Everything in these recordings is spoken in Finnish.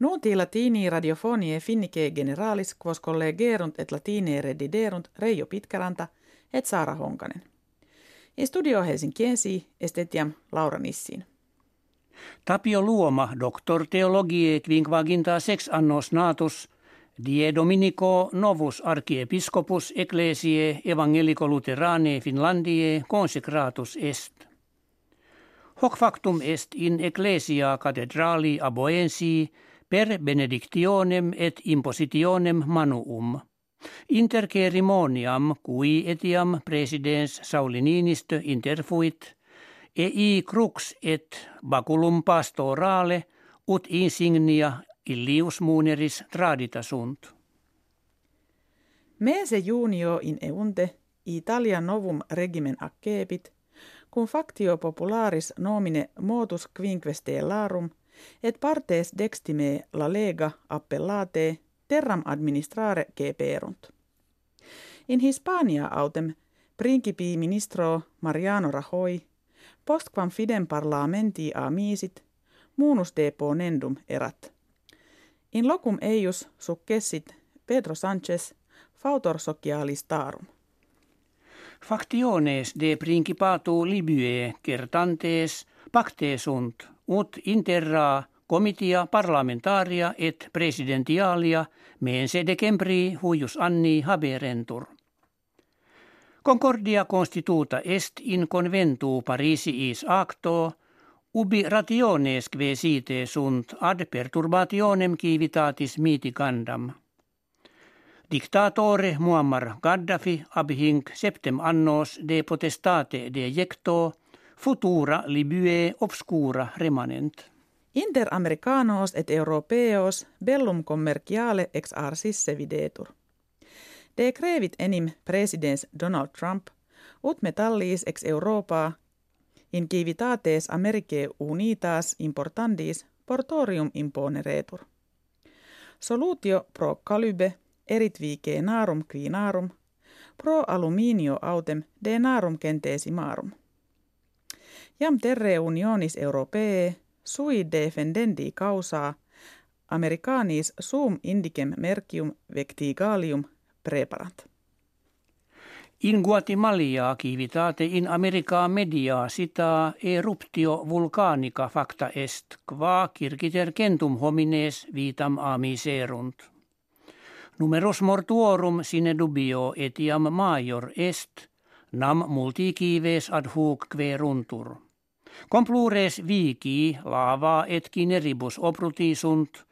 Nuti latini radiofonie finnike generalis quos collegerunt et latine rediderunt Reijo Pitkäranta et Saara Honkanen. In studio Helsinkiensi estetiam Laura Nissin. Tapio Luoma, doctor theologie quinquaginta sex annos natus, die Dominico novus archiepiscopus ecclesiae evangelico luterane Finlandie consecratus est. Hoc factum est in ecclesia cathedrali aboensi per benedictionem et impositionem manuum. Inter cerimoniam cui etiam presidens Sauli Niinistö interfuit, ei crux et baculum pastorale ut insignia illius muneris tradita sunt. Mese junio in eunte Italia novum regimen accepit, cum factio popularis nomine motus quinque stellarum, et partes dextime la lega appellate terram administrare geperunt. In Hispania autem principi ministro Mariano Rajoy postquam fidem parlamenti a misit munus deponendum erat. In locum eius successit Pedro Sanchez fautor socialis tarum. Factiones de principatu Libye kertantes pacte sunt, ut interra comitia parlamentaria et presidentialia mense decembri huius anni haberentur. Concordia constituta est in conventu Parisiis acto, ubi rationes kve site sunt ad perturbationem civitatis mitigandam. Dictatore Muammar Gaddafi abhinc septem annos de potestate dejecto, futura Libye obscura remanent. Inter Americanos et Europeos bellum commerciale ex arsisse videtur. De crevit enim presidens Donald Trump, ut metallis ex Europa in civitates Americae unitas importandis portorium imponeretur. Solutio pro calybe erit vice narum qui narum, pro aluminio autem de narum centesimarum. Jam terre unionis europee sui defendendi causa Americanis sum indicem mercium vectigalium preparant. In Guatemalia kivitate in America media sitä eruptio vulkanika facta est, qua kirkiter kentum homines vitam amiserunt. Numeros mortuorum sine dubio etiam major est, nam multikives ad hoc queruntur. Complures vici lava et cineribus opruti sunt,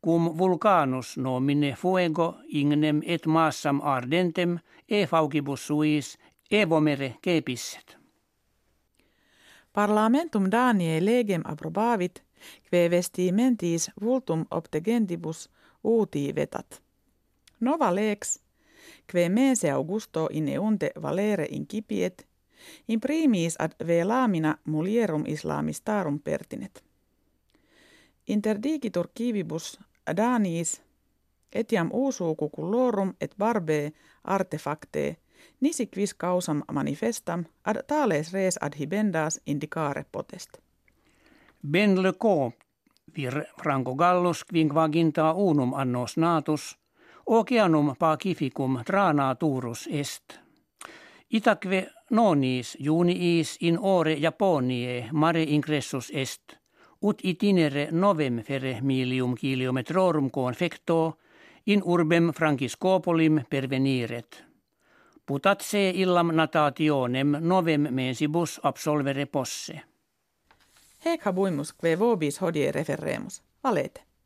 cum vulcanus nomine fuego ignem et massam ardentem e faugibus suis evomere kepisset. Parlamentum Daniel legem approbavit, kve vestimentis vultum obtegentibus uuti vetat. Nova lex, kve mese augusto in eunte valere incipiet, in primis ad velamina mulierum islamistarum pertinet. Interdigitur kivibus Daniis etiam usu cucullorum et barbe artefacte nisi quis causam manifestam ad tales res adhibendas indicare potest. Ben le co vir Franco Gallus quinquaginta unum annos natus, oceanum pacificum trana turus est. Itaque nonis juniis in ore Japonie mare ingressus est, ut itinere novem fere milium kilometrorum confecto in urbem Franciscopolim perveniret. Putat se illam natationem novem mensibus absolvere posse. Hec habuimus kve vobis hodie referremus. Valete.